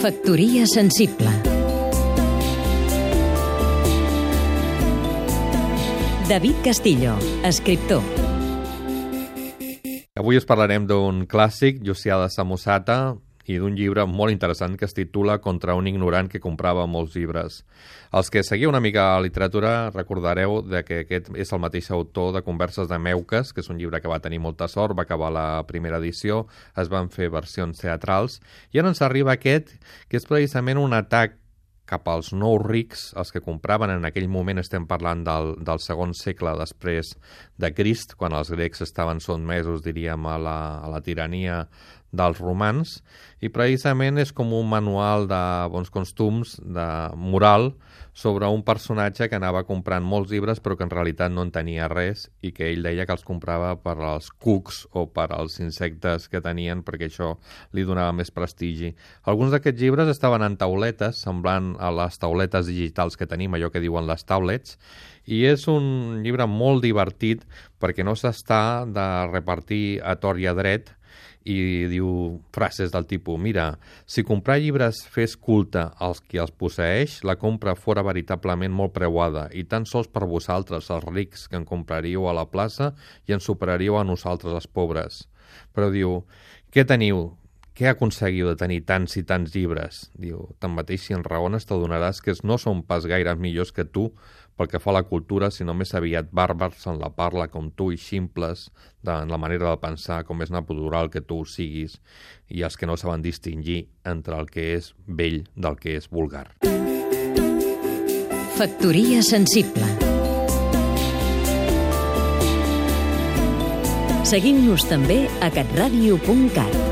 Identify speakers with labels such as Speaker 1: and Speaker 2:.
Speaker 1: Factoria sensible. David Castillo, escriptor.
Speaker 2: Avui us parlarem d'un clàssic, Llucià de Samosata, i d'un llibre molt interessant que es titula Contra un ignorant que comprava molts llibres. Els que seguiu una mica la literatura recordareu de que aquest és el mateix autor de Converses de Meuques, que és un llibre que va tenir molta sort, va acabar la primera edició, es van fer versions teatrals, i ara ens arriba aquest, que és precisament un atac cap als nous rics, els que compraven en aquell moment, estem parlant del, del segon segle després de Crist, quan els grecs estaven sotmesos, diríem, a la, a la tirania dels romans, i precisament és com un manual de bons costums, de moral, sobre un personatge que anava comprant molts llibres però que en realitat no en tenia res i que ell deia que els comprava per als cucs o per als insectes que tenien perquè això li donava més prestigi. Alguns d'aquests llibres estaven en tauletes, semblant a les tauletes digitals que tenim, allò que diuen les tablets, i és un llibre molt divertit perquè no s'està de repartir a tor i a dret, i diu frases del tipus mira, si comprar llibres fes culte als qui els posseix, la compra fora veritablement molt preuada i tan sols per vosaltres, els rics, que en compraríeu a la plaça i en superaríeu a nosaltres, els pobres. Però diu, què teniu? Què aconseguiu de tenir tants i tants llibres? Diu, tanmateix, si en raones t'adonaràs que no són pas gaire millors que tu pel que fa a la cultura, sinó més aviat bàrbars en la parla com tu i ximples, de, en la manera de pensar com és natural que tu siguis, i els que no saben distingir entre el que és vell del que és vulgar.
Speaker 1: Factoria sensible Seguim-nos també a catradio.cat